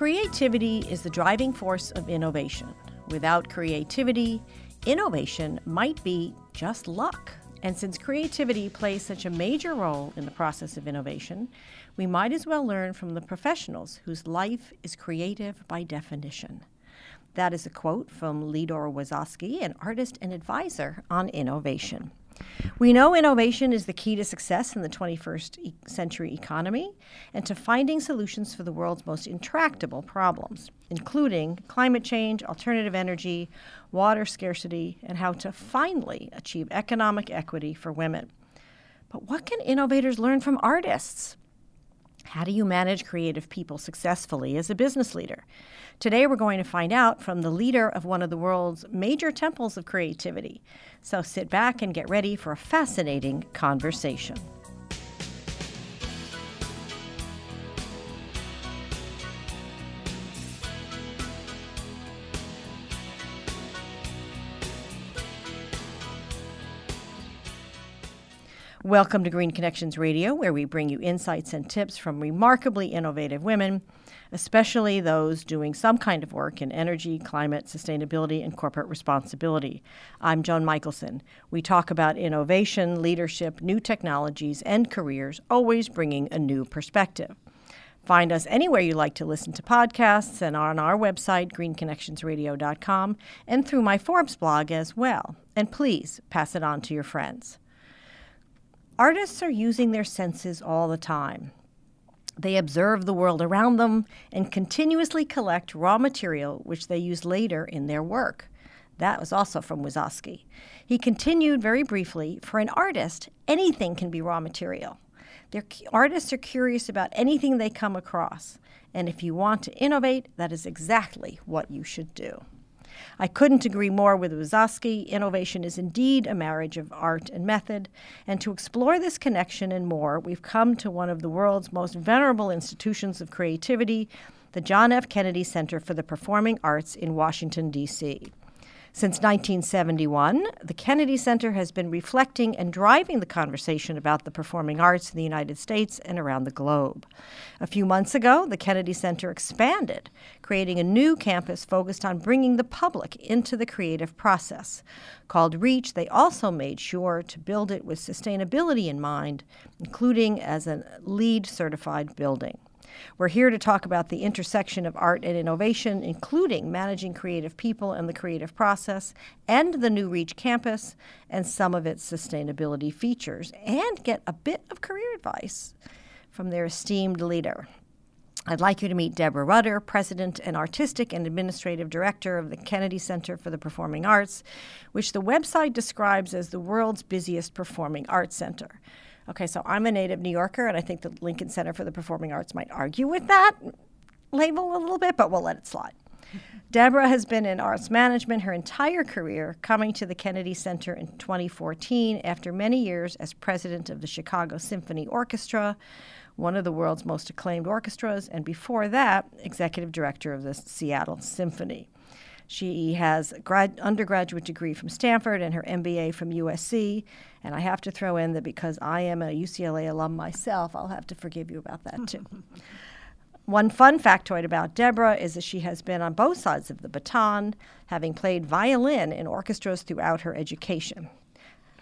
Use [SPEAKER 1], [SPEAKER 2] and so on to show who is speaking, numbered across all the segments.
[SPEAKER 1] Creativity is the driving force of innovation. Without creativity, innovation might be just luck. And since creativity plays such a major role in the process of innovation, we might as well learn from the professionals whose life is creative by definition. That is a quote from Lidor Wazowski, an artist and advisor on innovation. We know innovation is the key to success in the 21st century economy and to finding solutions for the world's most intractable problems, including climate change, alternative energy, water scarcity, and how to finally achieve economic equity for women. But what can innovators learn from artists? How do you manage creative people successfully as a business leader? Today, we're going to find out from the leader of one of the world's major temples of creativity. So sit back and get ready for a fascinating conversation. Welcome to Green Connections Radio, where we bring you insights and tips from remarkably innovative women, especially those doing some kind of work in energy, climate, sustainability, and corporate responsibility. I'm Joan Michelson. We talk about innovation, leadership, new technologies, and careers, always bringing a new perspective. Find us anywhere you like to listen to podcasts and on our website, greenconnectionsradio.com, and through my Forbes blog as well. And please pass it on to your friends. Artists are using their senses all the time. They observe the world around them and continuously collect raw material which they use later in their work. That was also from Wazowski. He continued very briefly for an artist, anything can be raw material. Their artists are curious about anything they come across. And if you want to innovate, that is exactly what you should do. I couldn't agree more with Wazowski. Innovation is indeed a marriage of art and method. And to explore this connection and more, we've come to one of the world's most venerable institutions of creativity, the John F. Kennedy Center for the Performing Arts in Washington, D.C. Since 1971, the Kennedy Center has been reflecting and driving the conversation about the performing arts in the United States and around the globe. A few months ago, the Kennedy Center expanded, creating a new campus focused on bringing the public into the creative process. Called REACH, they also made sure to build it with sustainability in mind, including as a LEED certified building. We're here to talk about the intersection of art and innovation, including managing creative people and the creative process, and the new Reach campus and some of its sustainability features, and get a bit of career advice from their esteemed leader. I'd like you to meet Deborah Rutter, President and Artistic and Administrative Director of the Kennedy Center for the Performing Arts, which the website describes as the world's busiest performing arts center. Okay, so I'm a native New Yorker, and I think the Lincoln Center for the Performing Arts might argue with that label a little bit, but we'll let it slide. Deborah has been in arts management her entire career, coming to the Kennedy Center in 2014 after many years as president of the Chicago Symphony Orchestra, one of the world's most acclaimed orchestras, and before that, executive director of the Seattle Symphony. She has a grad, undergraduate degree from Stanford and her MBA from USC. And I have to throw in that because I am a UCLA alum myself, I'll have to forgive you about that too. One fun factoid about Deborah is that she has been on both sides of the baton, having played violin in orchestras throughout her education.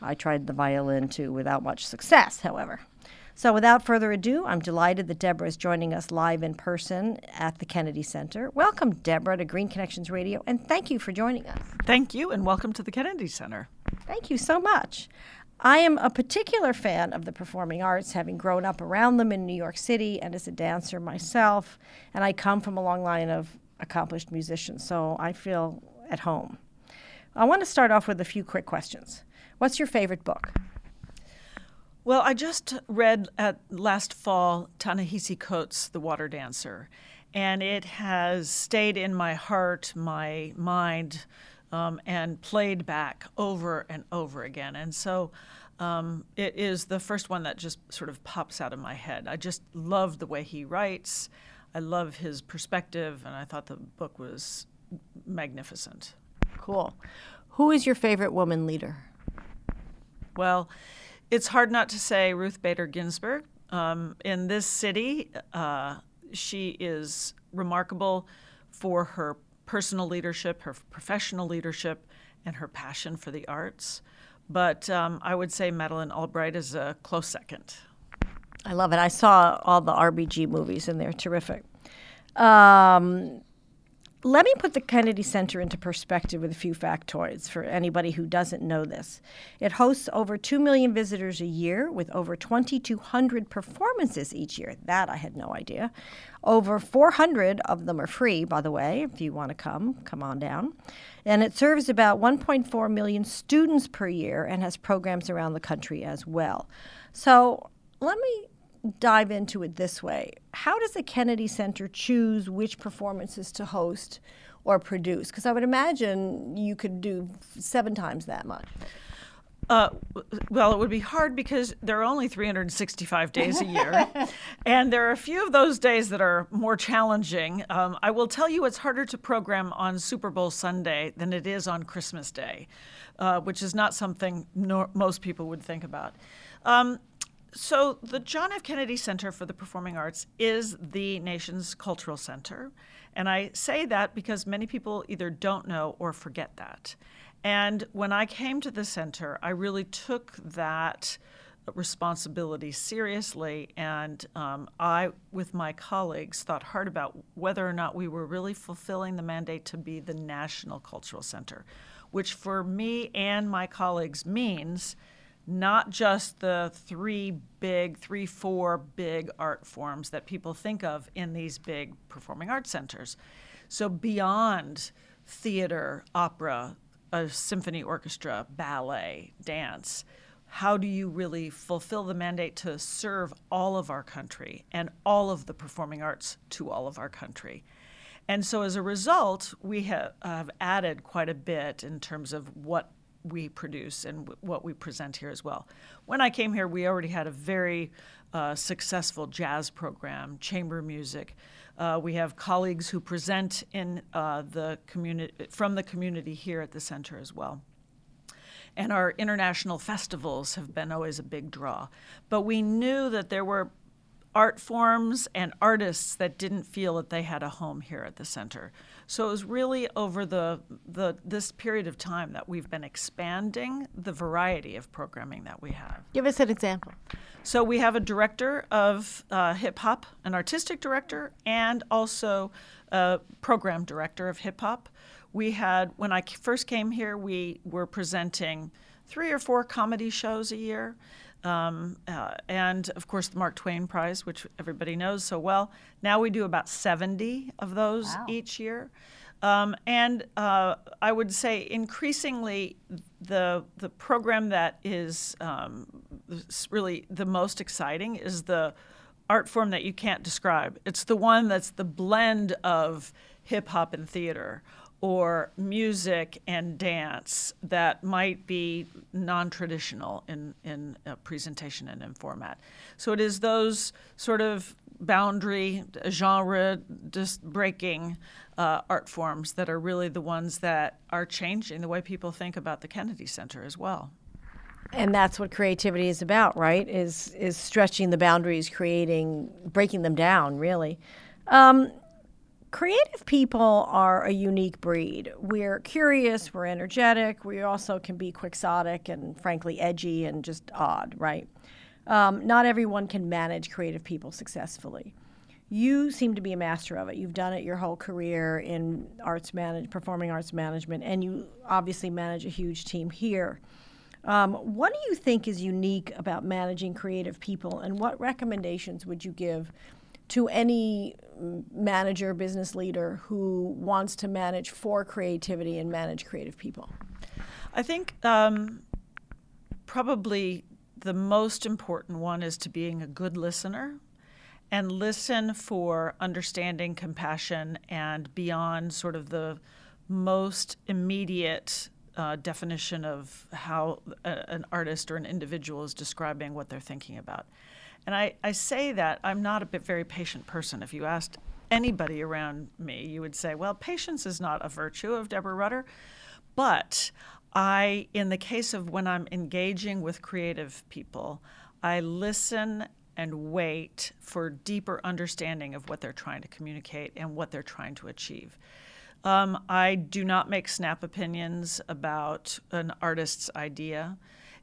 [SPEAKER 1] I tried the violin too without much success, however. So, without further ado, I'm delighted that Deborah is joining us live in person at the Kennedy Center. Welcome, Deborah, to Green Connections Radio, and thank you for joining us.
[SPEAKER 2] Thank you, and welcome to the Kennedy Center.
[SPEAKER 1] Thank you so much. I am a particular fan of the performing arts, having grown up around them in New York City and as a dancer myself. And I come from a long line of accomplished musicians, so I feel at home. I want to start off with a few quick questions. What's your favorite book?
[SPEAKER 2] Well, I just read at last fall Ta-Nehisi Coates' The Water Dancer, and it has stayed in my heart, my mind, um, and played back over and over again. And so um, it is the first one that just sort of pops out of my head. I just love the way he writes. I love his perspective, and I thought the book was magnificent.
[SPEAKER 1] Cool. Who is your favorite woman leader?
[SPEAKER 2] Well, it's hard not to say Ruth Bader Ginsburg. Um, in this city, uh, she is remarkable for her personal leadership, her professional leadership, and her passion for the arts. But um, I would say Madeleine Albright is a close second.
[SPEAKER 1] I love it. I saw all the RBG movies, and they're terrific. Um, let me put the Kennedy Center into perspective with a few factoids for anybody who doesn't know this. It hosts over 2 million visitors a year with over 2,200 performances each year. That I had no idea. Over 400 of them are free, by the way. If you want to come, come on down. And it serves about 1.4 million students per year and has programs around the country as well. So let me dive into it this way How does the Kennedy Center choose which performances to host or produce? Because I would imagine you could do seven times that much.
[SPEAKER 2] Uh, well, it would be hard because there are only 365 days a year, and there are a few of those days that are more challenging. Um, I will tell you, it's harder to program on Super Bowl Sunday than it is on Christmas Day, uh, which is not something no- most people would think about. Um, so, the John F. Kennedy Center for the Performing Arts is the nation's cultural center. And I say that because many people either don't know or forget that. And when I came to the center, I really took that responsibility seriously. And um, I, with my colleagues, thought hard about whether or not we were really fulfilling the mandate to be the national cultural center, which for me and my colleagues means not just the three big, three, four big art forms that people think of in these big performing arts centers. So beyond theater, opera, a symphony orchestra, ballet, dance, how do you really fulfill the mandate to serve all of our country and all of the performing arts to all of our country? And so as a result, we have, have added quite a bit in terms of what we produce and what we present here as well. When I came here, we already had a very uh, successful jazz program, chamber music. Uh, we have colleagues who present in uh, the community from the community here at the center as well. And our international festivals have been always a big draw. But we knew that there were art forms and artists that didn't feel that they had a home here at the center. So it was really over the, the this period of time that we've been expanding the variety of programming that we have.
[SPEAKER 1] Give us an example.
[SPEAKER 2] So we have a director of uh, hip hop, an artistic director, and also a program director of hip hop. We had when I first came here, we were presenting three or four comedy shows a year. Um, uh, and of course, the Mark Twain Prize, which everybody knows so well. Now we do about 70 of those wow. each year. Um, and uh, I would say increasingly the the program that is um, really the most exciting is the art form that you can't describe. It's the one that's the blend of hip hop and theater, or music and dance that might be non-traditional in, in presentation and in format. So it is those sort of boundary, genre, just breaking uh, art forms that are really the ones that are changing the way people think about the Kennedy Center as well.
[SPEAKER 1] And that's what creativity is about, right? Is is stretching the boundaries, creating, breaking them down, really. Um, creative people are a unique breed. We're curious, we're energetic, we also can be quixotic and frankly edgy and just odd, right? Um, not everyone can manage creative people successfully. You seem to be a master of it. You've done it your whole career in arts manage, performing arts management, and you obviously manage a huge team here. Um, what do you think is unique about managing creative people, and what recommendations would you give to any manager, business leader who wants to manage for creativity and manage creative people?
[SPEAKER 2] I think um, probably the most important one is to being a good listener and listen for understanding, compassion, and beyond sort of the most immediate uh, definition of how a, an artist or an individual is describing what they're thinking about. And I, I say that I'm not a very patient person. If you asked anybody around me, you would say, well, patience is not a virtue of Deborah Rutter. But I, in the case of when I'm engaging with creative people, I listen and wait for deeper understanding of what they're trying to communicate and what they're trying to achieve. Um, I do not make snap opinions about an artist's idea.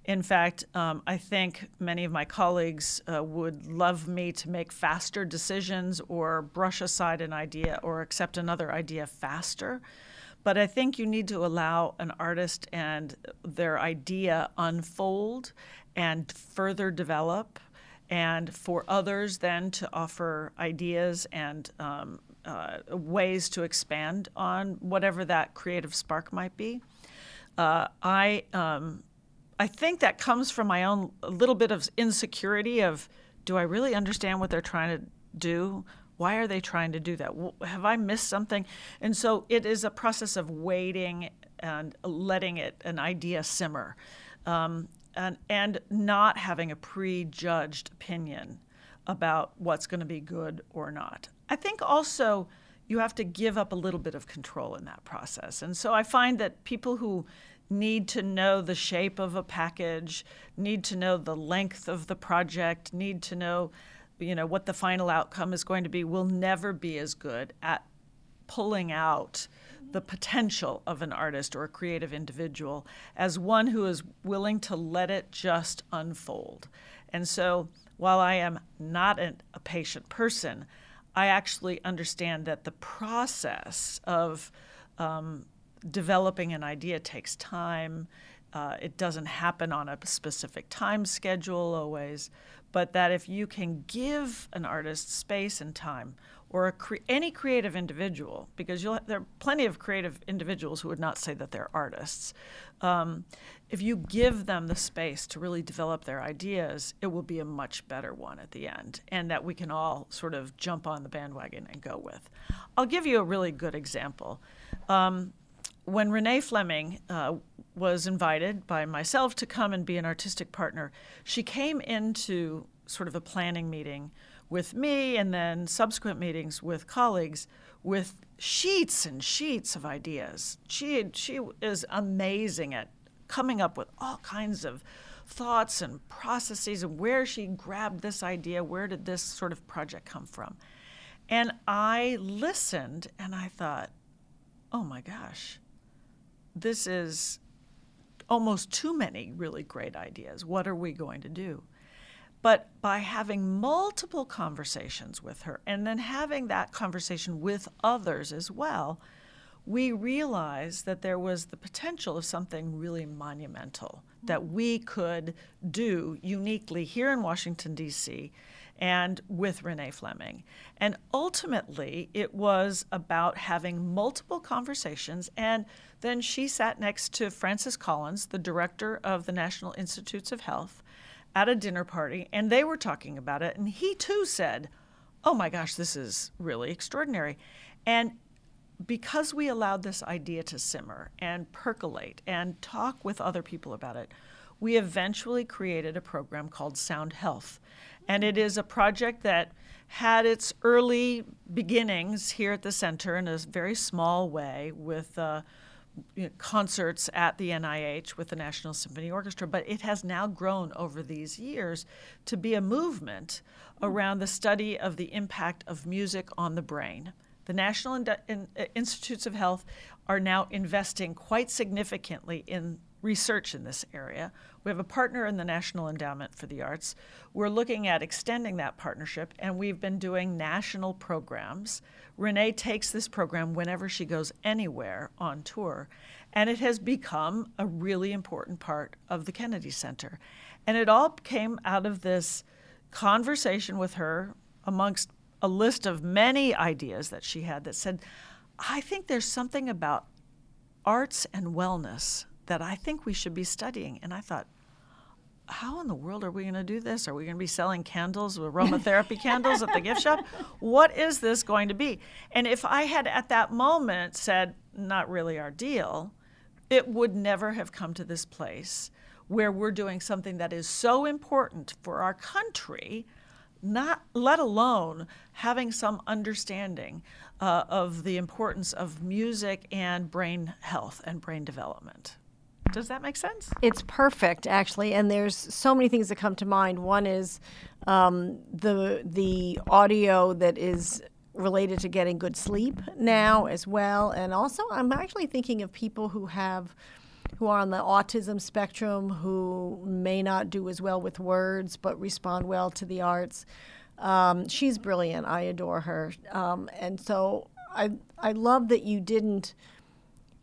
[SPEAKER 2] In fact, um, I think many of my colleagues uh, would love me to make faster decisions or brush aside an idea or accept another idea faster. But I think you need to allow an artist and their idea unfold and further develop, and for others then to offer ideas and um, uh, ways to expand on whatever that creative spark might be. Uh, I um, I think that comes from my own little bit of insecurity of do I really understand what they're trying to do? Why are they trying to do that? Have I missed something? And so it is a process of waiting and letting it an idea simmer, um, and and not having a prejudged opinion about what's going to be good or not. I think also you have to give up a little bit of control in that process. And so I find that people who need to know the shape of a package, need to know the length of the project, need to know you know what the final outcome is going to be will never be as good at pulling out the potential of an artist or a creative individual as one who is willing to let it just unfold. And so while I am not an, a patient person, I actually understand that the process of um, developing an idea takes time. Uh, it doesn't happen on a specific time schedule always, but that if you can give an artist space and time, or cre- any creative individual, because there are plenty of creative individuals who would not say that they're artists. Um, if you give them the space to really develop their ideas, it will be a much better one at the end, and that we can all sort of jump on the bandwagon and go with. I'll give you a really good example. Um, when Renee Fleming uh, was invited by myself to come and be an artistic partner, she came into sort of a planning meeting with me and then subsequent meetings with colleagues with sheets and sheets of ideas. She, she is amazing at coming up with all kinds of thoughts and processes and where she grabbed this idea, where did this sort of project come from. And I listened and I thought, oh my gosh, this is almost too many really great ideas. What are we going to do? But by having multiple conversations with her and then having that conversation with others as well, we realized that there was the potential of something really monumental that we could do uniquely here in Washington, D.C., and with Renee Fleming. And ultimately, it was about having multiple conversations. And then she sat next to Francis Collins, the director of the National Institutes of Health, at a dinner party, and they were talking about it. And he too said, Oh my gosh, this is really extraordinary. And because we allowed this idea to simmer and percolate and talk with other people about it, we eventually created a program called Sound Health. And it is a project that had its early beginnings here at the center in a very small way with uh, you know, concerts at the NIH with the National Symphony Orchestra, but it has now grown over these years to be a movement around the study of the impact of music on the brain. The National Institutes of Health are now investing quite significantly in research in this area. We have a partner in the National Endowment for the Arts. We're looking at extending that partnership, and we've been doing national programs. Renee takes this program whenever she goes anywhere on tour, and it has become a really important part of the Kennedy Center. And it all came out of this conversation with her amongst a list of many ideas that she had that said, I think there's something about arts and wellness that I think we should be studying. And I thought, how in the world are we going to do this? Are we going to be selling candles, aromatherapy candles at the gift shop? What is this going to be? And if I had at that moment said, not really our deal, it would never have come to this place where we're doing something that is so important for our country, not let alone having some understanding uh, of the importance of music and brain health and brain development. Does that make sense?
[SPEAKER 1] It's perfect, actually, and there's so many things that come to mind. One is um, the the audio that is related to getting good sleep now as well, and also I'm actually thinking of people who have who are on the autism spectrum who may not do as well with words but respond well to the arts. Um, she's brilliant. I adore her, um, and so I I love that you didn't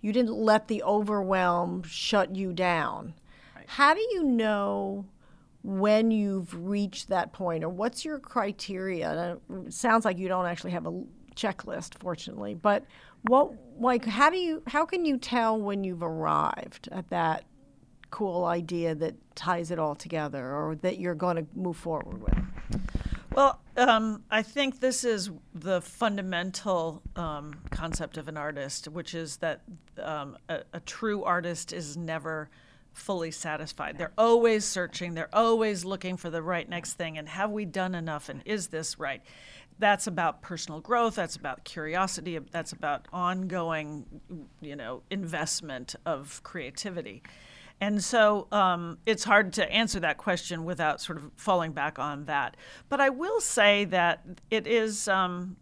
[SPEAKER 1] you didn't let the overwhelm shut you down. Right. How do you know when you've reached that point, or what's your criteria? It sounds like you don't actually have a checklist, fortunately, but what like how do you how can you tell when you've arrived at that cool idea that ties it all together, or that you're going to move forward with?
[SPEAKER 2] Well, um, I think this is the fundamental um, concept of an artist, which is that um, a, a, true artist is never fully satisfied. They're always searching, they're always looking for the right next thing. And have we done enough? And is this right? That's about personal growth, that's about curiosity, that's about ongoing, you know, investment of creativity. And so um, it's hard to answer that question without sort of falling back on that. But I will say that it is. Um,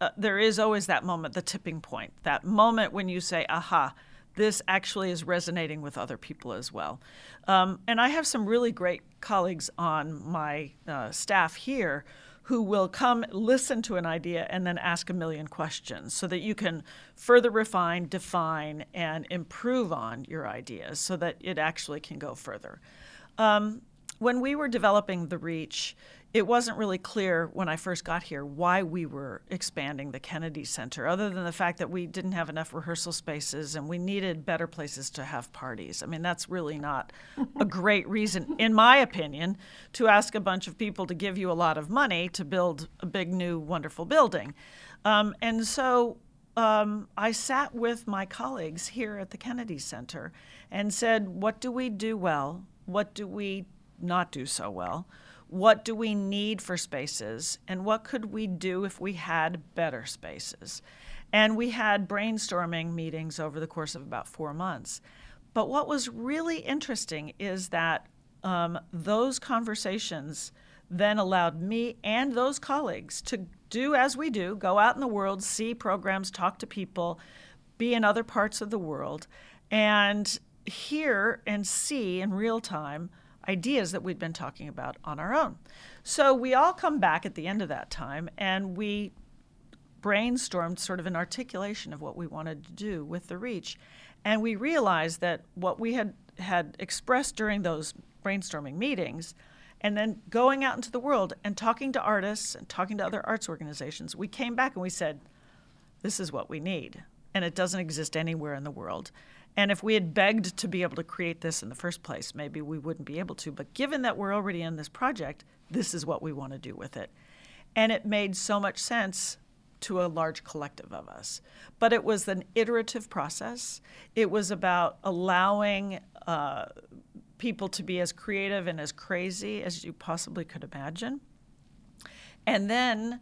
[SPEAKER 2] uh, there is always that moment, the tipping point, that moment when you say, aha, this actually is resonating with other people as well. Um, and I have some really great colleagues on my uh, staff here who will come listen to an idea and then ask a million questions so that you can further refine, define, and improve on your ideas so that it actually can go further. Um, when we were developing the reach, it wasn't really clear when I first got here why we were expanding the Kennedy Center, other than the fact that we didn't have enough rehearsal spaces and we needed better places to have parties. I mean, that's really not a great reason, in my opinion, to ask a bunch of people to give you a lot of money to build a big, new, wonderful building. Um, and so um, I sat with my colleagues here at the Kennedy Center and said, What do we do well? What do we not do so well? What do we need for spaces and what could we do if we had better spaces? And we had brainstorming meetings over the course of about four months. But what was really interesting is that um, those conversations then allowed me and those colleagues to do as we do go out in the world see programs talk to people be in other parts of the world and hear and see in real time ideas that we'd been talking about on our own. So we all come back at the end of that time and we brainstormed sort of an articulation of what we wanted to do with the reach. And we realized that what we had, had expressed during those brainstorming meetings and then going out into the world and talking to artists and talking to other arts organizations, we came back and we said, this is what we need. And it doesn't exist anywhere in the world. And if we had begged to be able to create this in the first place, maybe we wouldn't be able to. But given that we're already in this project, this is what we want to do with it. And it made so much sense to a large collective of us. But it was an iterative process. It was about allowing uh, people to be as creative and as crazy as you possibly could imagine. And then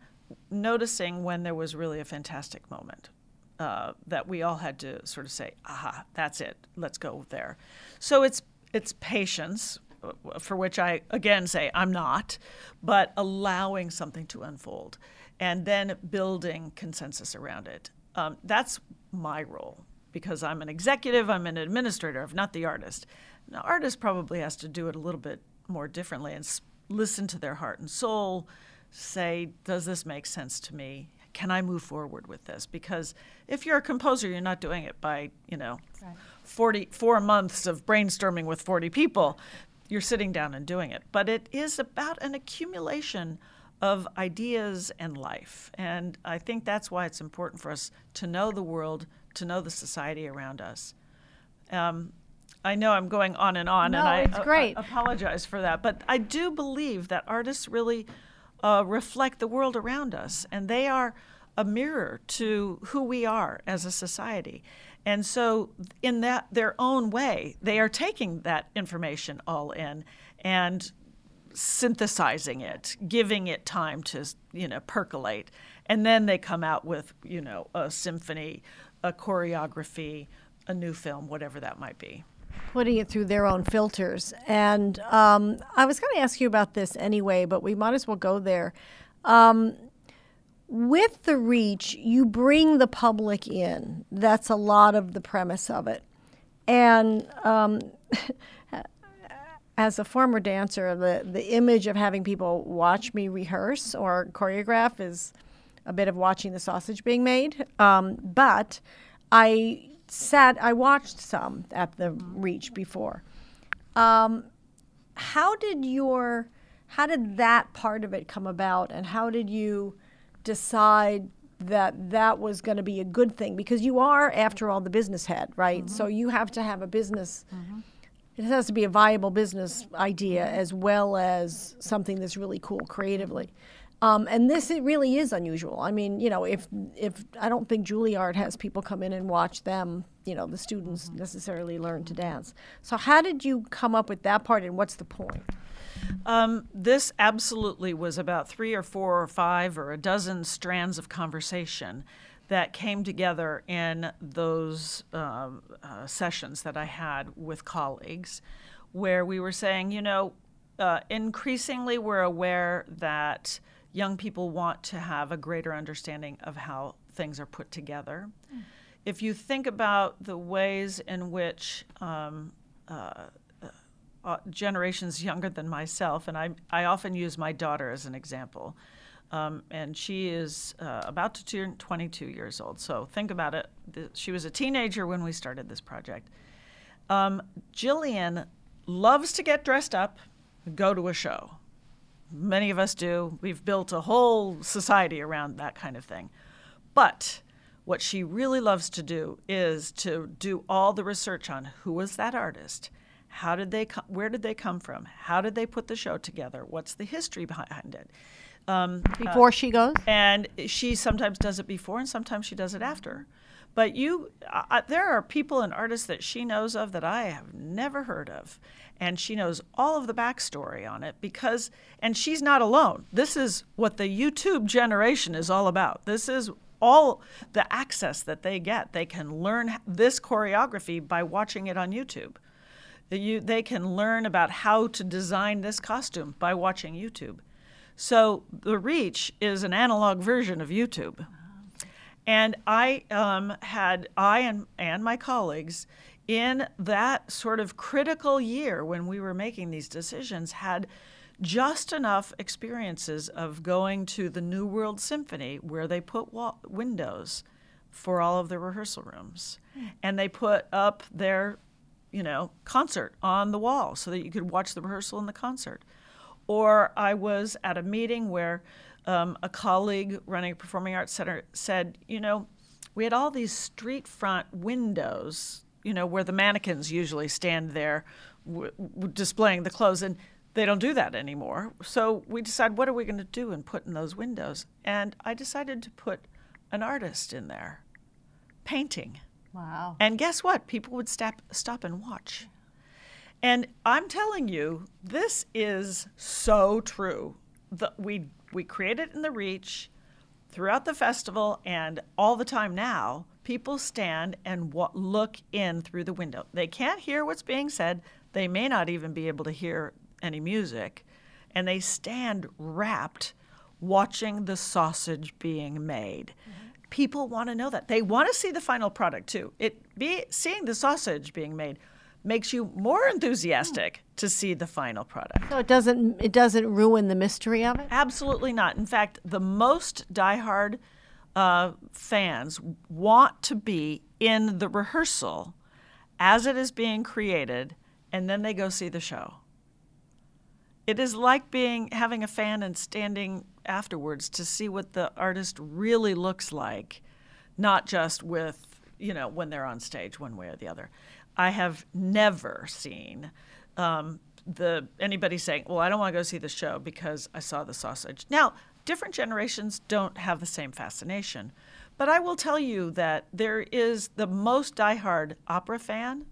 [SPEAKER 2] noticing when there was really a fantastic moment uh, that we all had to sort of say, aha, that's it, let's go there. So it's it's patience, uh, for which I again say I'm not, but allowing something to unfold, and then building consensus around it. Um, that's my role because I'm an executive, I'm an administrator, I'm not the artist. Now, artist probably has to do it a little bit more differently and listen to their heart and soul, say, does this make sense to me? Can I move forward with this? Because if you're a composer, you're not doing it by, you know, right. 44 months of brainstorming with 40 people. You're sitting down and doing it. But it is about an accumulation of ideas and life. And I think that's why it's important for us to know the world, to know the society around us. Um, I know I'm going on and on,
[SPEAKER 1] no,
[SPEAKER 2] and I,
[SPEAKER 1] it's great.
[SPEAKER 2] I apologize for that. But I do believe that artists really uh, reflect the world around us, and they are a mirror to who we are as a society. And so, in that their own way, they are taking that information all in and synthesizing it, giving it time to you know percolate, and then they come out with you know a symphony, a choreography, a new film, whatever that might be.
[SPEAKER 1] Putting it through their own filters. And um, I was going to ask you about this anyway, but we might as well go there. Um, with the reach, you bring the public in. That's a lot of the premise of it. And um, as a former dancer, the, the image of having people watch me rehearse or choreograph is a bit of watching the sausage being made. Um, but I sat, I watched some at the Reach before. Um, how did your, how did that part of it come about, and how did you decide that that was going to be a good thing? Because you are, after all, the business head, right? Mm-hmm. So you have to have a business. Mm-hmm. It has to be a viable business idea as well as something that's really cool creatively. Um, and this it really is unusual. I mean, you know, if if I don't think Juilliard has people come in and watch them, you know, the students mm-hmm. necessarily learn to dance. So how did you come up with that part, and what's the point?
[SPEAKER 2] Um, this absolutely was about three or four or five or a dozen strands of conversation that came together in those um, uh, sessions that I had with colleagues, where we were saying, you know, uh, increasingly we're aware that young people want to have a greater understanding of how things are put together. Mm. If you think about the ways in which um, uh, uh, uh, generations younger than myself, and I, I often use my daughter as an example, um, and she is uh, about to turn 22 years old. So think about it. The, she was a teenager when we started this project. Um, Jillian loves to get dressed up, go to a show. Many of us do. We've built a whole society around that kind of thing. But what she really loves to do is to do all the research on who was that artist, how did they come, where did they come from, how did they put the show together, what's the history behind it.
[SPEAKER 1] Um, before uh, she goes,
[SPEAKER 2] and she sometimes does it before, and sometimes she does it after. But you, uh, there are people and artists that she knows of that I have never heard of, and she knows all of the backstory on it because, and she's not alone. This is what the YouTube generation is all about. This is all the access that they get. They can learn this choreography by watching it on YouTube. You, they can learn about how to design this costume by watching YouTube. So the Reach is an analog version of YouTube. And I um, had, I and, and my colleagues in that sort of critical year when we were making these decisions had just enough experiences of going to the New World Symphony where they put wall- windows for all of the rehearsal rooms mm. and they put up their you know concert on the wall so that you could watch the rehearsal and the concert or i was at a meeting where um, a colleague running a performing arts center said you know we had all these street front windows you know, where the mannequins usually stand there w- w- displaying the clothes. And they don't do that anymore. So we decided, what are we going to do and put in those windows? And I decided to put an artist in there painting.
[SPEAKER 1] Wow.
[SPEAKER 2] And guess what? People would stop, stop and watch. And I'm telling you, this is so true. The, we, we create it in the Reach throughout the festival and all the time now people stand and w- look in through the window. They can't hear what's being said. They may not even be able to hear any music. And they stand rapt watching the sausage being made. Mm-hmm. People want to know that. They want to see the final product too. It be seeing the sausage being made makes you more enthusiastic to see the final product.
[SPEAKER 1] So it doesn't it doesn't ruin the mystery of it?
[SPEAKER 2] Absolutely not. In fact, the most diehard uh, fans want to be in the rehearsal as it is being created, and then they go see the show. It is like being having a fan and standing afterwards to see what the artist really looks like, not just with you know when they're on stage one way or the other. I have never seen um, the anybody saying, "Well, I don't want to go see the show because I saw the sausage." Now, different generations don't have the same fascination. But I will tell you that there is the most diehard opera fan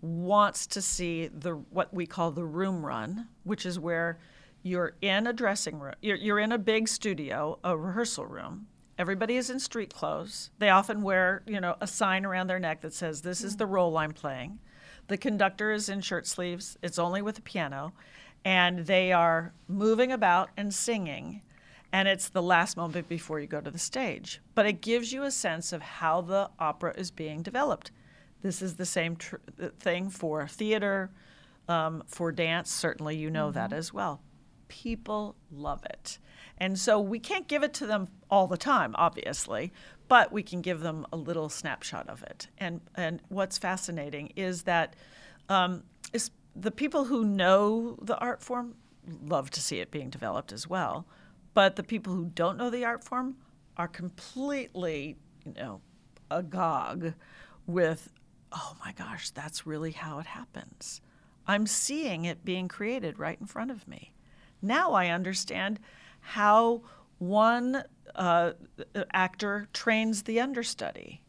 [SPEAKER 2] wants to see the what we call the room run, which is where you're in a dressing room, you're, you're in a big studio, a rehearsal room. Everybody is in street clothes. They often wear, you know, a sign around their neck that says, "This is the role I'm playing." The conductor is in shirt sleeves, it's only with a piano, and they are moving about and singing. And it's the last moment before you go to the stage. But it gives you a sense of how the opera is being developed. This is the same tr- thing for theater, um, for dance. Certainly, you know mm-hmm. that as well. People love it. And so we can't give it to them all the time, obviously, but we can give them a little snapshot of it. And and what's fascinating is that um, is the people who know the art form love to see it being developed as well, but the people who don't know the art form are completely, you know, agog with, oh my gosh, that's really how it happens. I'm seeing it being created right in front of me. Now I understand how one uh, actor trains the understudy.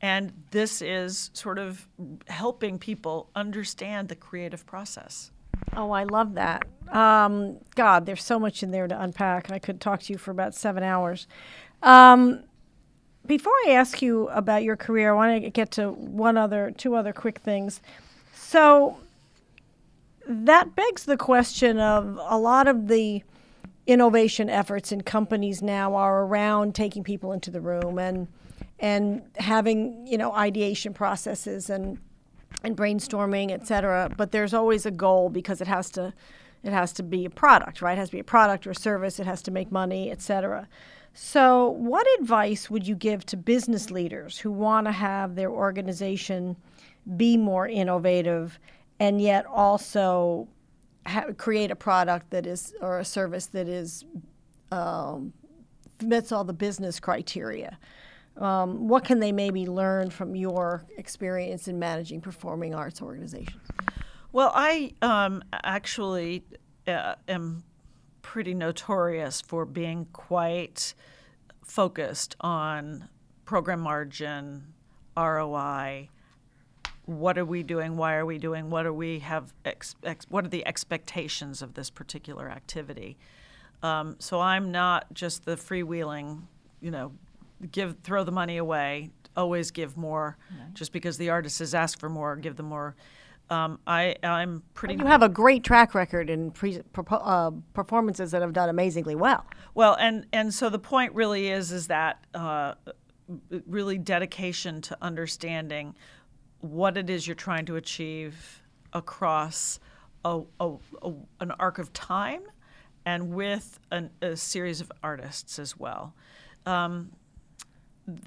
[SPEAKER 2] And this is sort of helping people understand the creative process.
[SPEAKER 1] Oh, I love that. Um, God, there's so much in there to unpack. And I could talk to you for about seven hours. Um, before I ask you about your career, I want to get to one other, two other quick things. So that begs the question of a lot of the innovation efforts in companies now are around taking people into the room and and having you know ideation processes and and brainstorming, et cetera. But there's always a goal because it has to it has to be a product, right? It has to be a product or a service. It has to make money, et cetera. So, what advice would you give to business leaders who want to have their organization be more innovative and yet also ha- create a product that is or a service that is um, meets all the business criteria. Um, what can they maybe learn from your experience in managing performing arts organizations?
[SPEAKER 2] Well, I um, actually uh, am pretty notorious for being quite focused on program margin, ROI, what are we doing why are we doing what are we have ex, ex, what are the expectations of this particular activity um, so i'm not just the freewheeling you know give throw the money away always give more just because the artist has asked for more give them more um, I, I'm pretty.
[SPEAKER 1] you have a great track record in pre, uh, performances that have done amazingly well.
[SPEAKER 2] Well, and and so the point really is is that uh, really dedication to understanding what it is you're trying to achieve across a, a, a, an arc of time and with an, a series of artists as well. Um,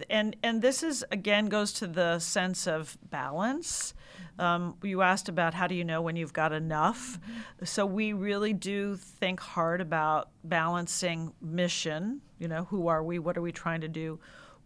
[SPEAKER 2] and and this is again goes to the sense of balance. Um, you asked about how do you know when you've got enough. Mm-hmm. So we really do think hard about balancing mission. You know, who are we? What are we trying to do?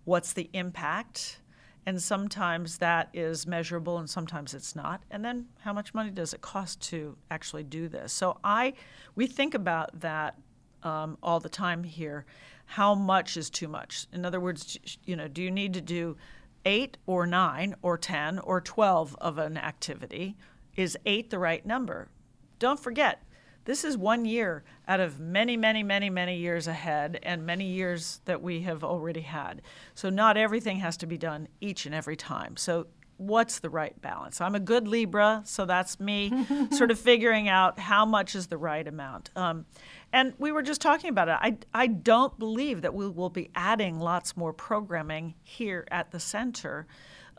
[SPEAKER 2] What's the impact? And sometimes that is measurable and sometimes it's not. And then how much money does it cost to actually do this? So i we think about that um, all the time here. How much is too much? In other words you know do you need to do eight or nine or ten or 12 of an activity? Is eight the right number? Don't forget this is one year out of many, many, many, many years ahead and many years that we have already had. So, not everything has to be done each and every time. So, what's the right balance? I'm a good Libra, so that's me sort of figuring out how much is the right amount. Um, and we were just talking about it. I, I don't believe that we will be adding lots more programming here at the center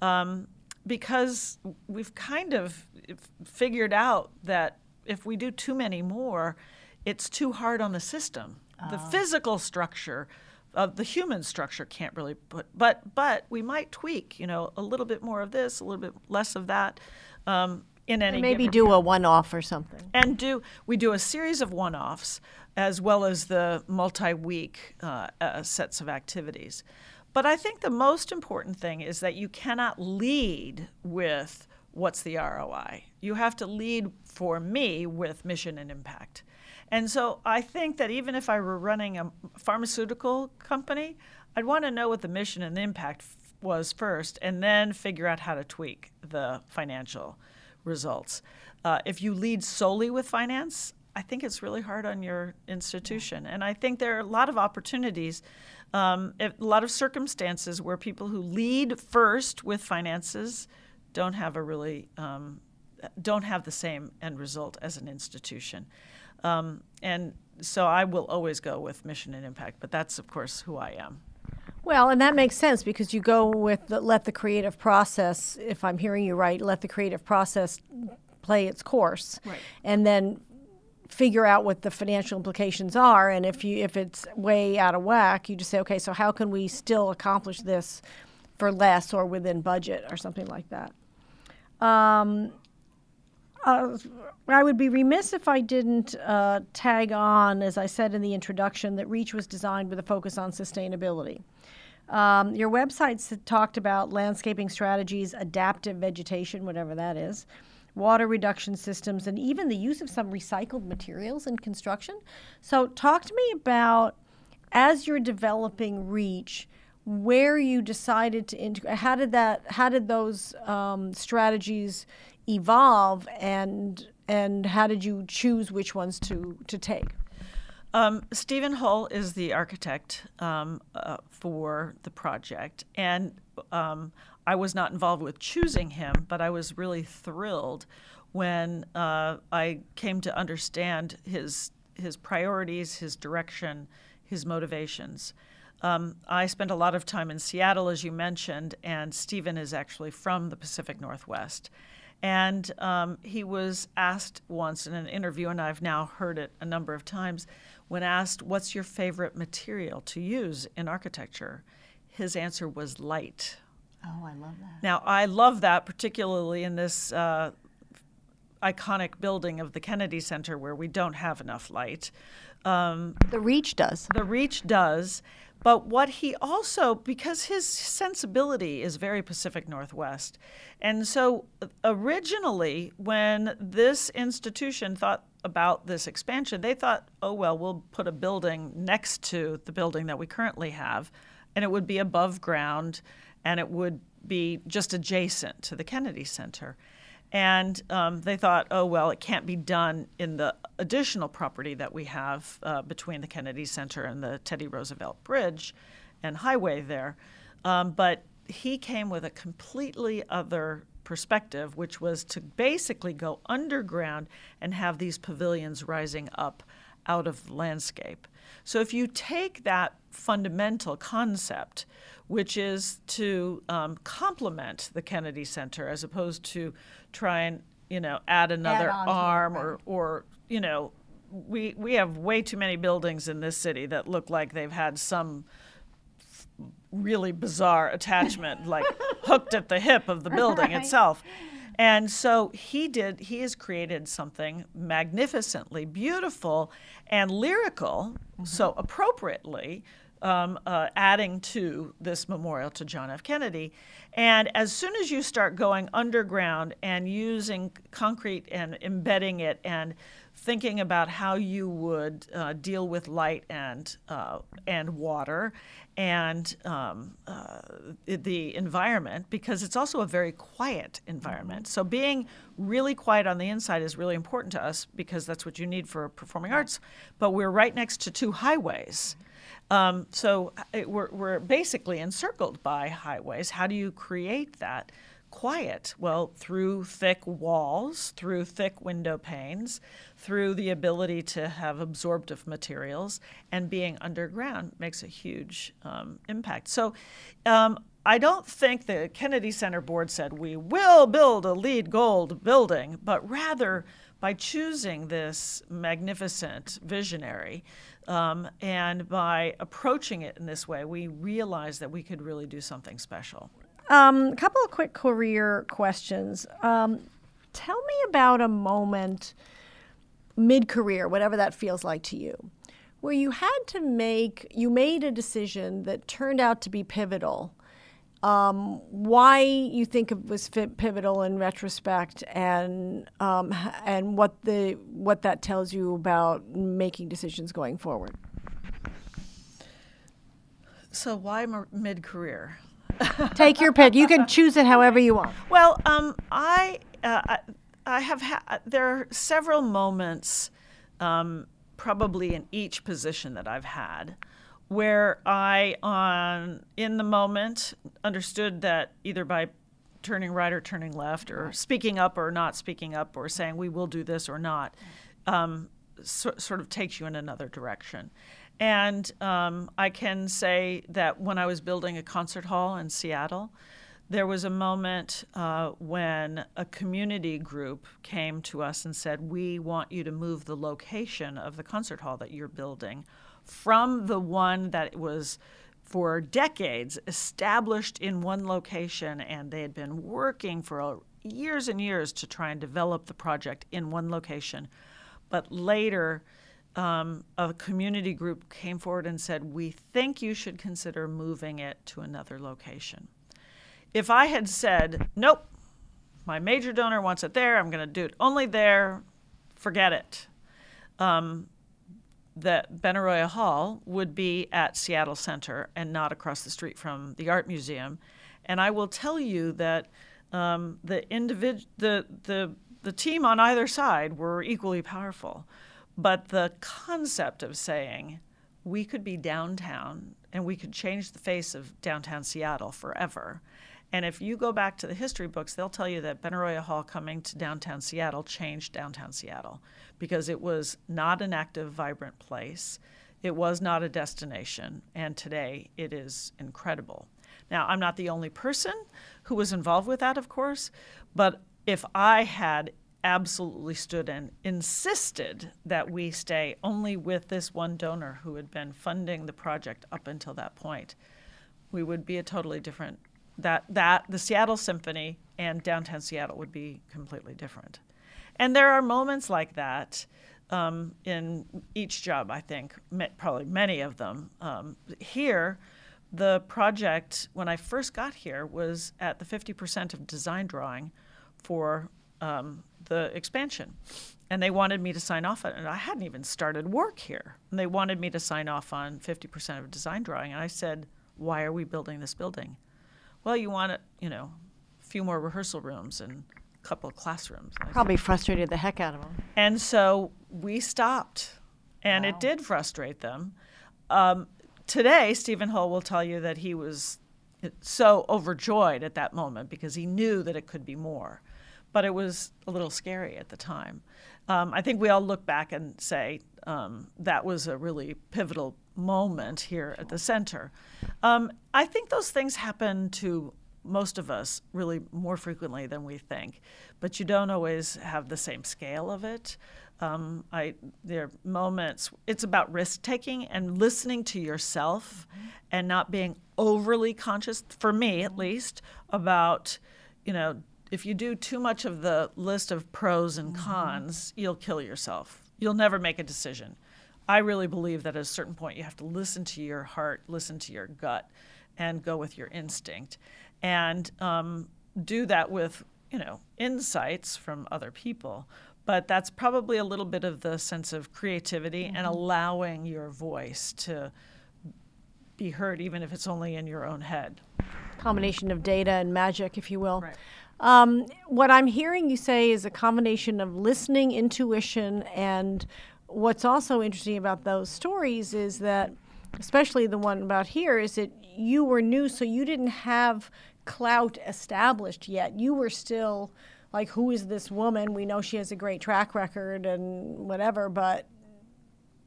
[SPEAKER 2] um, because we've kind of figured out that if we do too many more, it's too hard on the system. Oh. The physical structure of the human structure can't really put, but but we might tweak, you know, a little bit more of this, a little bit less of that. Um, in any
[SPEAKER 1] and maybe do a one-off or something
[SPEAKER 2] and do we do a series of one-offs as well as the multi-week uh, uh, sets of activities but i think the most important thing is that you cannot lead with what's the ROI? You have to lead for me with mission and impact. And so I think that even if I were running a pharmaceutical company, I'd want to know what the mission and the impact f- was first and then figure out how to tweak the financial results. Uh, if you lead solely with finance, I think it's really hard on your institution. And I think there are a lot of opportunities, um, a lot of circumstances where people who lead first with finances don't have a really um, don't have the same end result as an institution. Um, and so I will always go with mission and impact, but that's, of course, who I am.
[SPEAKER 1] Well, and that makes sense because you go with the, let the creative process, if I'm hearing you right, let the creative process play its course.
[SPEAKER 2] Right.
[SPEAKER 1] And then figure out what the financial implications are and if you if it's way out of whack, you just say, okay, so how can we still accomplish this for less or within budget or something like that. Um, uh, I would be remiss if I didn't uh, tag on, as I said in the introduction, that REACH was designed with a focus on sustainability. Um, your websites talked about landscaping strategies, adaptive vegetation, whatever that is, water reduction systems, and even the use of some recycled materials in construction. So, talk to me about as you're developing REACH, where you decided to integrate. How did that? How did those um, strategies evolve, and and how did you choose which ones to to take?
[SPEAKER 2] Um, Steven Holl is the architect um, uh, for the project, and um, I was not involved with choosing him, but I was really thrilled when uh, I came to understand his his priorities, his direction, his motivations. Um, I spent a lot of time in Seattle, as you mentioned, and Steven is actually from the Pacific Northwest. And um, he was asked once in an interview, and I've now heard it a number of times, when asked, What's your favorite material to use in architecture? His answer was light.
[SPEAKER 1] Oh, I love that.
[SPEAKER 2] Now, I love that, particularly in this uh, iconic building of the Kennedy Center where we don't have enough light.
[SPEAKER 1] Um, the Reach does.
[SPEAKER 2] The Reach does. But what he also, because his sensibility is very Pacific Northwest. And so uh, originally, when this institution thought about this expansion, they thought, oh, well, we'll put a building next to the building that we currently have, and it would be above ground, and it would be just adjacent to the Kennedy Center. And um, they thought, oh, well, it can't be done in the additional property that we have uh, between the Kennedy Center and the Teddy Roosevelt Bridge and highway there. Um, but he came with a completely other perspective, which was to basically go underground and have these pavilions rising up out of the landscape. So if you take that fundamental concept, which is to um, complement the Kennedy Center as opposed to try and you know add another
[SPEAKER 1] add
[SPEAKER 2] arm or or you know we we have way too many buildings in this city that look like they've had some really bizarre attachment like hooked at the hip of the building right. itself and so he did he has created something magnificently beautiful and lyrical mm-hmm. so appropriately um, uh, adding to this memorial to John F. Kennedy. And as soon as you start going underground and using concrete and embedding it and thinking about how you would uh, deal with light and uh, and water and um, uh, the environment because it's also a very quiet environment. So being really quiet on the inside is really important to us because that's what you need for performing arts. But we're right next to two highways. Um, so it, we're, we're basically encircled by highways. How do you create that quiet? Well, through thick walls, through thick window panes, through the ability to have absorptive materials, and being underground makes a huge um, impact. So um, I don't think the Kennedy Center board said we will build a LEED gold building, but rather by choosing this magnificent visionary um, and by approaching it in this way, we realized that we could really do something special.
[SPEAKER 1] Um, a couple of quick career questions. Um, tell me about a moment mid career, whatever that feels like to you, where you had to make, you made a decision that turned out to be pivotal um, why you think it was pivotal in retrospect, and um, and what the what that tells you about making decisions going forward.
[SPEAKER 2] So why mid career?
[SPEAKER 1] Take your pick. You can choose it however you want.
[SPEAKER 2] Well, um, I, uh, I, have ha- there are several moments, um, probably in each position that I've had, where I, on in the moment, understood that either by turning right or turning left, or speaking up or not speaking up, or saying we will do this or not, um, so, sort of takes you in another direction. And um, I can say that when I was building a concert hall in Seattle, there was a moment uh, when a community group came to us and said, We want you to move the location of the concert hall that you're building from the one that was for decades established in one location, and they had been working for years and years to try and develop the project in one location. But later, um, a community group came forward and said, We think you should consider moving it to another location. If I had said, Nope, my major donor wants it there, I'm going to do it only there, forget it. Um, that Benaroya Hall would be at Seattle Center and not across the street from the Art Museum. And I will tell you that um, the, individ- the, the, the team on either side were equally powerful. But the concept of saying we could be downtown and we could change the face of downtown Seattle forever. And if you go back to the history books, they'll tell you that Benaroya Hall coming to downtown Seattle changed downtown Seattle because it was not an active, vibrant place. It was not a destination. And today it is incredible. Now, I'm not the only person who was involved with that, of course, but if I had absolutely stood and insisted that we stay only with this one donor who had been funding the project up until that point, we would be a totally different that that the Seattle Symphony and downtown Seattle would be completely different. And there are moments like that um, in each job. I think probably many of them. Um, here, the project when I first got here was at the 50% of design drawing for um, the expansion. And they wanted me to sign off on it. And I hadn't even started work here. And they wanted me to sign off on 50% of design drawing. And I said, Why are we building this building? Well, you want you know, a few more rehearsal rooms and a couple of classrooms.
[SPEAKER 1] Probably frustrated the heck out of them.
[SPEAKER 2] And so we stopped. And wow. it did frustrate them. Um, today, Steven Holl will tell you that he was so overjoyed at that moment because he knew that it could be more but it was a little scary at the time. Um, I think we all look back and say um, that was a really pivotal moment here at the center. Um, I think those things happen to most of us really more frequently than we think, but you don't always have the same scale of it. Um, I, there are moments, it's about risk taking and listening to yourself and not being overly conscious, for me at least, about, you know, if you do too much of the list of pros and mm-hmm. cons, you'll kill yourself. You'll never make a decision. I really believe that at a certain point you have to listen to your heart, listen to your gut, and go with your instinct, and um, do that with you know insights from other people. But that's probably a little bit of the sense of creativity mm-hmm. and allowing your voice to be heard, even if it's only in your own head.
[SPEAKER 1] Combination of data and magic, if you will.
[SPEAKER 2] Right.
[SPEAKER 1] Um, what I'm hearing you say is a combination of listening, intuition, and what's also interesting about those stories is that, especially the one about here, is that you were new, so you didn't have clout established yet. You were still like, who is this woman? We know she has a great track record and whatever, but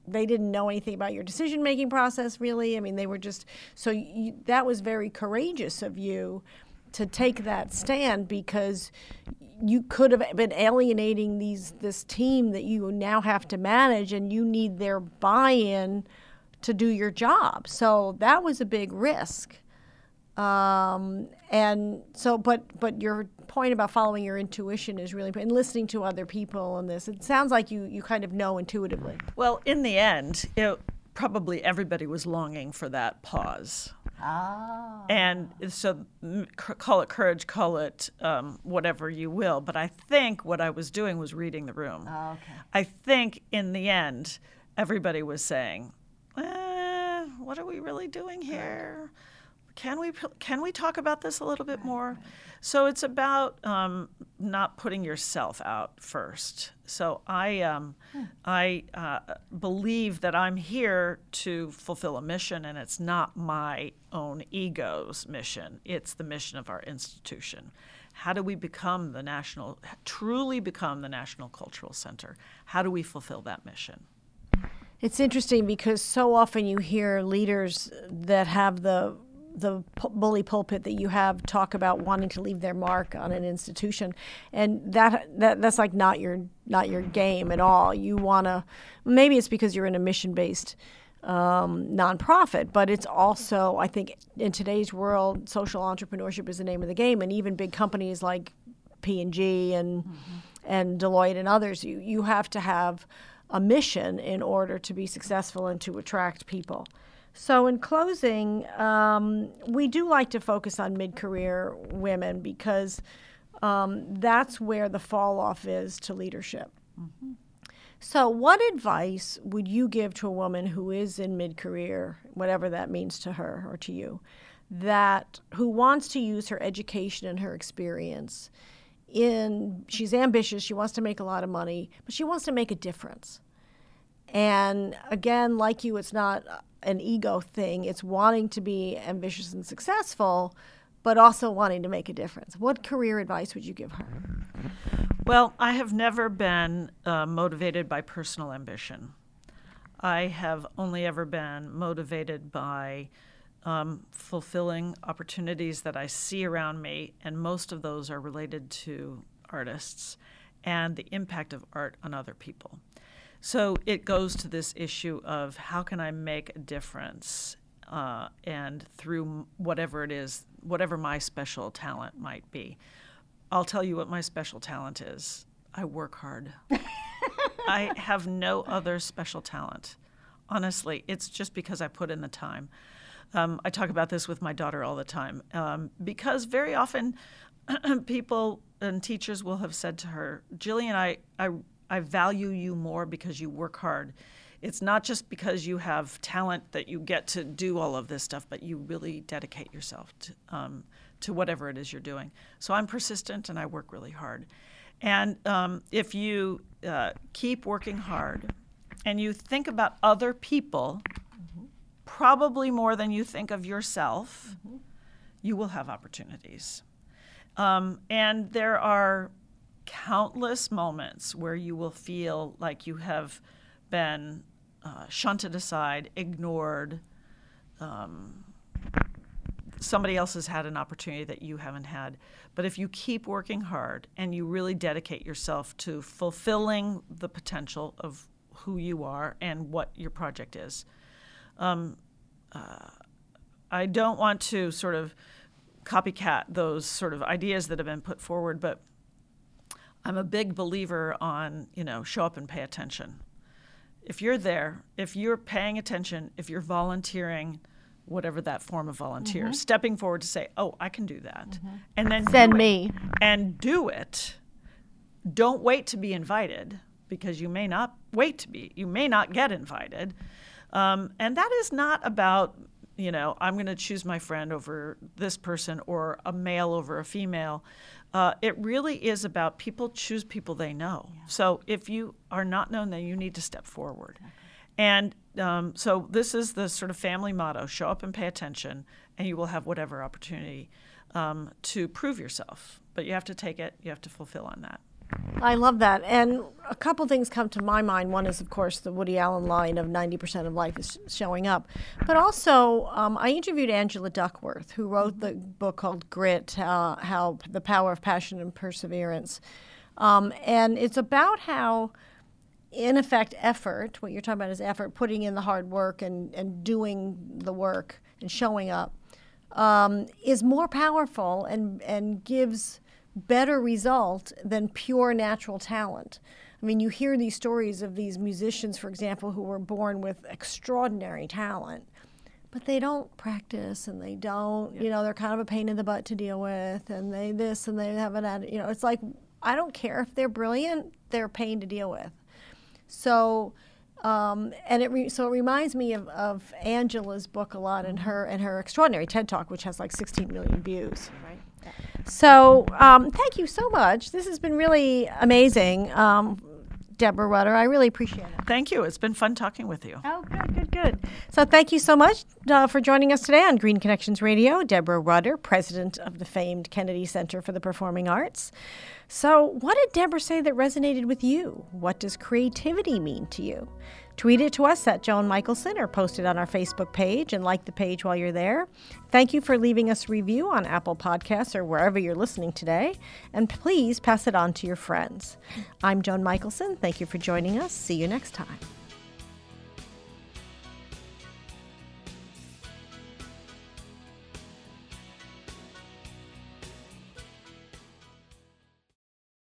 [SPEAKER 1] they didn't know anything about your decision making process, really. I mean, they were just so you, that was very courageous of you to take that stand because you could have been alienating these this team that you now have to manage and you need their buy-in to do your job. So that was a big risk. Um, and so but but your point about following your intuition is really and listening to other people and this it sounds like you you kind of know intuitively.
[SPEAKER 2] Well in the end it, probably everybody was longing for that pause
[SPEAKER 1] Oh.
[SPEAKER 2] And so call it courage, call it um, whatever you will. But I think what I was doing was reading the room.
[SPEAKER 1] Oh, okay.
[SPEAKER 2] I think in the end, everybody was saying, eh, what are we really doing here? Can we can we talk about this a little bit more? So it's about um, not putting yourself out first. So I um, hmm. I uh, believe that I'm here to fulfill a mission, and it's not my own ego's mission. It's the mission of our institution. How do we become the national, truly become the national cultural center? How do we fulfill that mission?
[SPEAKER 1] It's interesting because so often you hear leaders that have the the bully pulpit that you have talk about wanting to leave their mark on an institution, and that that that's like not your not your game at all. You want to maybe it's because you're in a mission based um, nonprofit, but it's also I think in today's world, social entrepreneurship is the name of the game, and even big companies like P and G and mm-hmm. and Deloitte and others, you you have to have a mission in order to be successful and to attract people. So, in closing, um, we do like to focus on mid career women because um, that's where the fall off is to leadership. Mm-hmm. So, what advice would you give to a woman who is in mid career, whatever that means to her or to you, that who wants to use her education and her experience in she's ambitious, she wants to make a lot of money, but she wants to make a difference. And again, like you, it's not an ego thing. It's wanting to be ambitious and successful, but also wanting to make a difference. What career advice would you give her?
[SPEAKER 2] Well, I have never been uh, motivated by personal ambition. I have only ever been motivated by um, fulfilling opportunities that I see around me, and most of those are related to artists and the impact of art on other people. So it goes to this issue of how can I make a difference, uh, and through whatever it is, whatever my special talent might be. I'll tell you what my special talent is. I work hard. I have no other special talent. Honestly, it's just because I put in the time. Um, I talk about this with my daughter all the time um, because very often people and teachers will have said to her, Jillian, I, I I value you more because you work hard. It's not just because you have talent that you get to do all of this stuff, but you really dedicate yourself to, um, to whatever it is you're doing. So I'm persistent and I work really hard. And um, if you uh, keep working hard and you think about other people, mm-hmm. probably more than you think of yourself, mm-hmm. you will have opportunities. Um, and there are countless moments where you will feel like you have been uh, shunted aside, ignored. Um, somebody else has had an opportunity that you haven't had. But if you keep working hard and you really dedicate yourself to fulfilling the potential of who you are and what your project is, um, uh, I don't want to sort of copycat those sort of ideas that have been put forward, but I'm a big believer on, you know, show up and pay attention. If you're there, if you're paying attention, if you're volunteering, whatever that form of volunteer, mm-hmm. stepping forward to say, "Oh, I can do that," mm-hmm. and then
[SPEAKER 1] send me
[SPEAKER 2] and do it. Don't wait to be invited because you may not wait to be. You may not get invited, um, and that is not about you know I'm going to choose my friend over this person or a male over a female. Uh, it really is about people choose people they know. Yeah. So if you are not known, then you need to step forward. Okay. And um, so this is the sort of family motto show up and pay attention, and you will have whatever opportunity um, to prove yourself. But you have to take it, you have to fulfill on that.
[SPEAKER 1] I love that. And a couple things come to my mind. One is, of course, the Woody Allen line of 90% of life is showing up. But also, um, I interviewed Angela Duckworth, who wrote the book called Grit uh, How the Power of Passion and Perseverance. Um, and it's about how, in effect, effort, what you're talking about is effort, putting in the hard work and, and doing the work and showing up, um, is more powerful and, and gives better result than pure natural talent. I mean, you hear these stories of these musicians, for example, who were born with extraordinary talent, but they don't practice and they don't, yeah. you know, they're kind of a pain in the butt to deal with, and they this and they haven't had, you know, it's like, I don't care if they're brilliant, they're a pain to deal with. So, um, and it re- so it reminds me of, of Angela's book a lot and her and her extraordinary TED Talk, which has like 16 million views. So um, thank you so much. This has been really amazing, um, Deborah Rutter. I really appreciate it.
[SPEAKER 2] Thank you. It's been fun talking with you.
[SPEAKER 1] Oh, good, good, good.
[SPEAKER 2] good.
[SPEAKER 1] So thank you so much uh, for joining us today on Green Connections Radio. Deborah Rutter, president of the famed Kennedy Center for the Performing Arts. So, what did Deborah say that resonated with you? What does creativity mean to you? Tweet it to us at Joan Michelson or post it on our Facebook page and like the page while you're there. Thank you for leaving us a review on Apple Podcasts or wherever you're listening today. And please pass it on to your friends. I'm Joan Michelson. Thank you for joining us. See you next time.